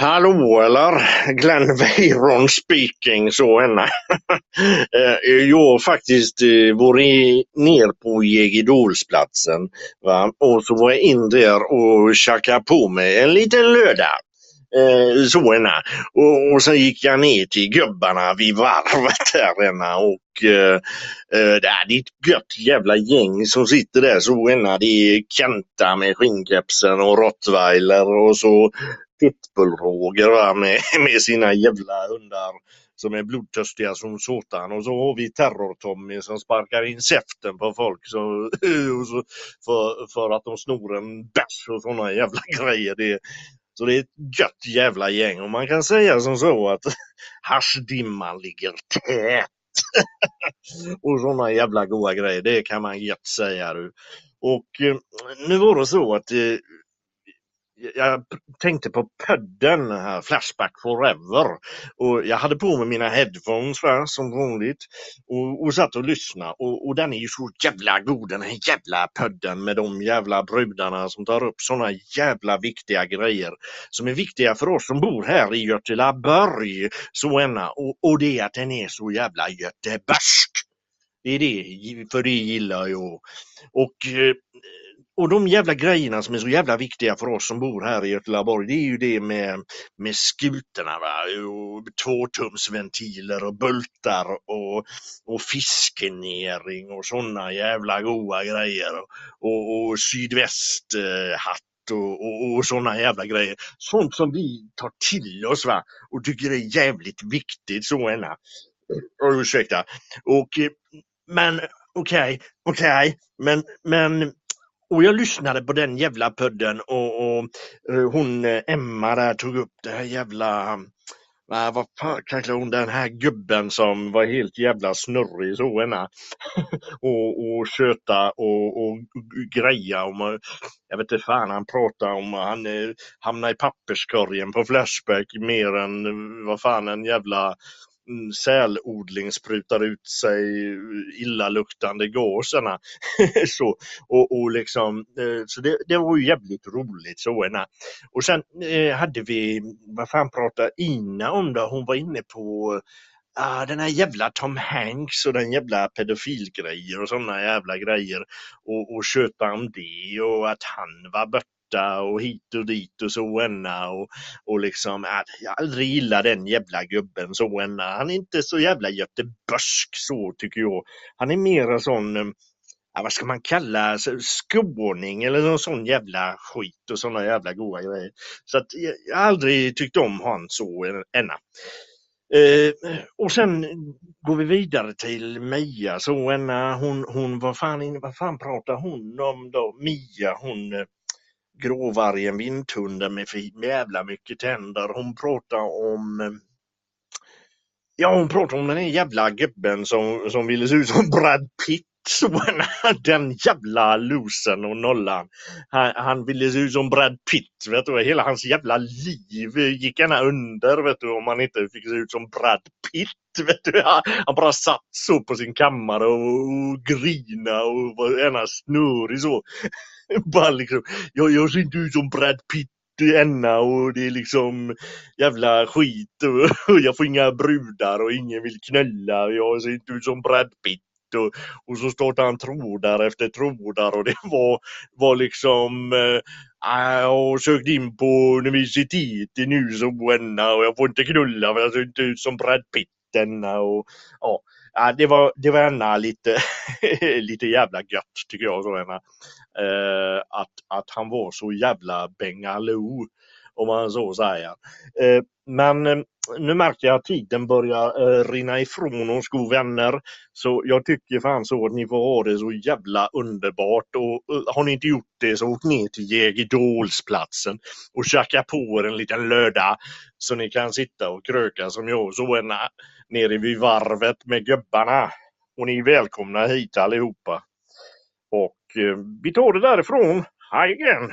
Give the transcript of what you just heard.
Hallå eller? Glenn Weiron speaking så henne. Eh, jag faktiskt eh, var varit ner på Jägerdalsplatsen och så var jag in där och tjackade på mig en liten lördag. Eh, så henne. Och, och sen gick jag ner till gubbarna vid varvet där henne och eh, eh det är ett gött jävla gäng som sitter där så henne. Det är Kenta med skinnkepsen och rottweiler och så Pitbull-Roger med, med sina jävla hundar som är blodtörstiga som såtan. Och så har vi Terror-Tommy som sparkar in käften på folk så, så, för, för att de snor en bärs och sådana jävla grejer. Det, så det är ett gött jävla gäng och man kan säga som så att haschdimman ligger tät. och sådana jävla goa grejer, det kan man gött säga du. Och eh, nu var det så att eh, jag tänkte på podden här, Flashback Forever. Och jag hade på mig mina headphones va, som vanligt och, och satt och lyssnade. Och, och den är ju så jävla god den här jävla podden med de jävla brudarna som tar upp sådana jävla viktiga grejer som är viktiga för oss som bor här i Göteborg. Så ena. Och, och det är att den är så jävla göteborgsk. Det är det, för det gillar jag. Och eh, och de jävla grejerna som är så jävla viktiga för oss som bor här i Göteborg, det är ju det med, med skutorna. Va? tvåtumsventiler och bultar och, och fiskenering och sådana jävla goa grejer. Och, och sydvästhatt eh, och, och, och sådana jävla grejer. Sånt som vi tar till oss va? och tycker är jävligt viktigt så ena. Oh, ursäkta. Och, eh, men okej, okay, okej, okay, men, men och jag lyssnade på den jävla podden och, och eh, hon eh, Emma där tog upp det här jävla uh, vad fan kanske hon den här gubben som var helt jävla snurrig så ena. och, och köta och, och greja om, jag vet inte fan han pratar om, han hamnade hamnar i papperskorgen på Flashback mer än vad fan en jävla Mm, sälodling sprutar ut sig illaluktande gaserna. så, och, och liksom, eh, så det, det var ju jävligt roligt. Så, och sen eh, hade vi, vad fan pratade Ina om då? Hon var inne på Ah, den här jävla Tom Hanks och den jävla pedofilgrejer och sådana jävla grejer och, och köta om det och att han var borta borta och hit och dit och så enna och, och liksom, äh, jag har aldrig gillat den jävla gubben så enna. Han är inte så jävla göteborgsk så tycker jag. Han är mera sån ja, vad ska man kalla skåning eller någon sån jävla skit och såna jävla goa grejer. Så att jag, har aldrig tyckt om han så änna. Eh, och sen går vi vidare till Mia så enna, hon, hon vad fan, vad fan pratar hon om då? Mia hon eh, gråvargen vinthunden med för jävla mycket tänder. Hon pratar om Ja, hon pratar om den här jävla gubben som, som ville se ut som Brad Pitt. den jävla losen och nollan. Han, han, ville se ut som Brad Pitt. Vet du. Hela hans jävla liv gick gärna under vet du, om han inte fick se ut som Brad Pitt. Vet du. Han bara satt så på sin kammare och, och grina och var gärna snurrig så. bara liksom, jag, jag ser inte ut som Brad Pitt enna och det är liksom jävla skit och, och jag får inga brudar och ingen vill knulla. Jag ser inte ut som Brad Pitt. Och, och så startade han trådar efter trådar och det var, var liksom äh, jag sökte in på universitetet nu som enna och jag får inte knulla för jag ser inte ut som Brad Pitt enna och ja ja, det var, det var ena lite, lite jävla gött tycker jag. Då, ena. Eh, att, att han var så jävla bengaloo om man så säger. Eh, men eh, nu märker jag att tiden börjar eh, rinna ifrån oss god vänner. Så jag tycker fan så att ni får ha det så jävla underbart och har ni inte gjort det så åk ner till Jägerdalsplatsen och tjacka på er en liten lördag så ni kan sitta och kröka som jag så en nere vid varvet med gubbarna. Och ni är välkomna hit allihopa. Och vi tar det därifrån. Hej igen!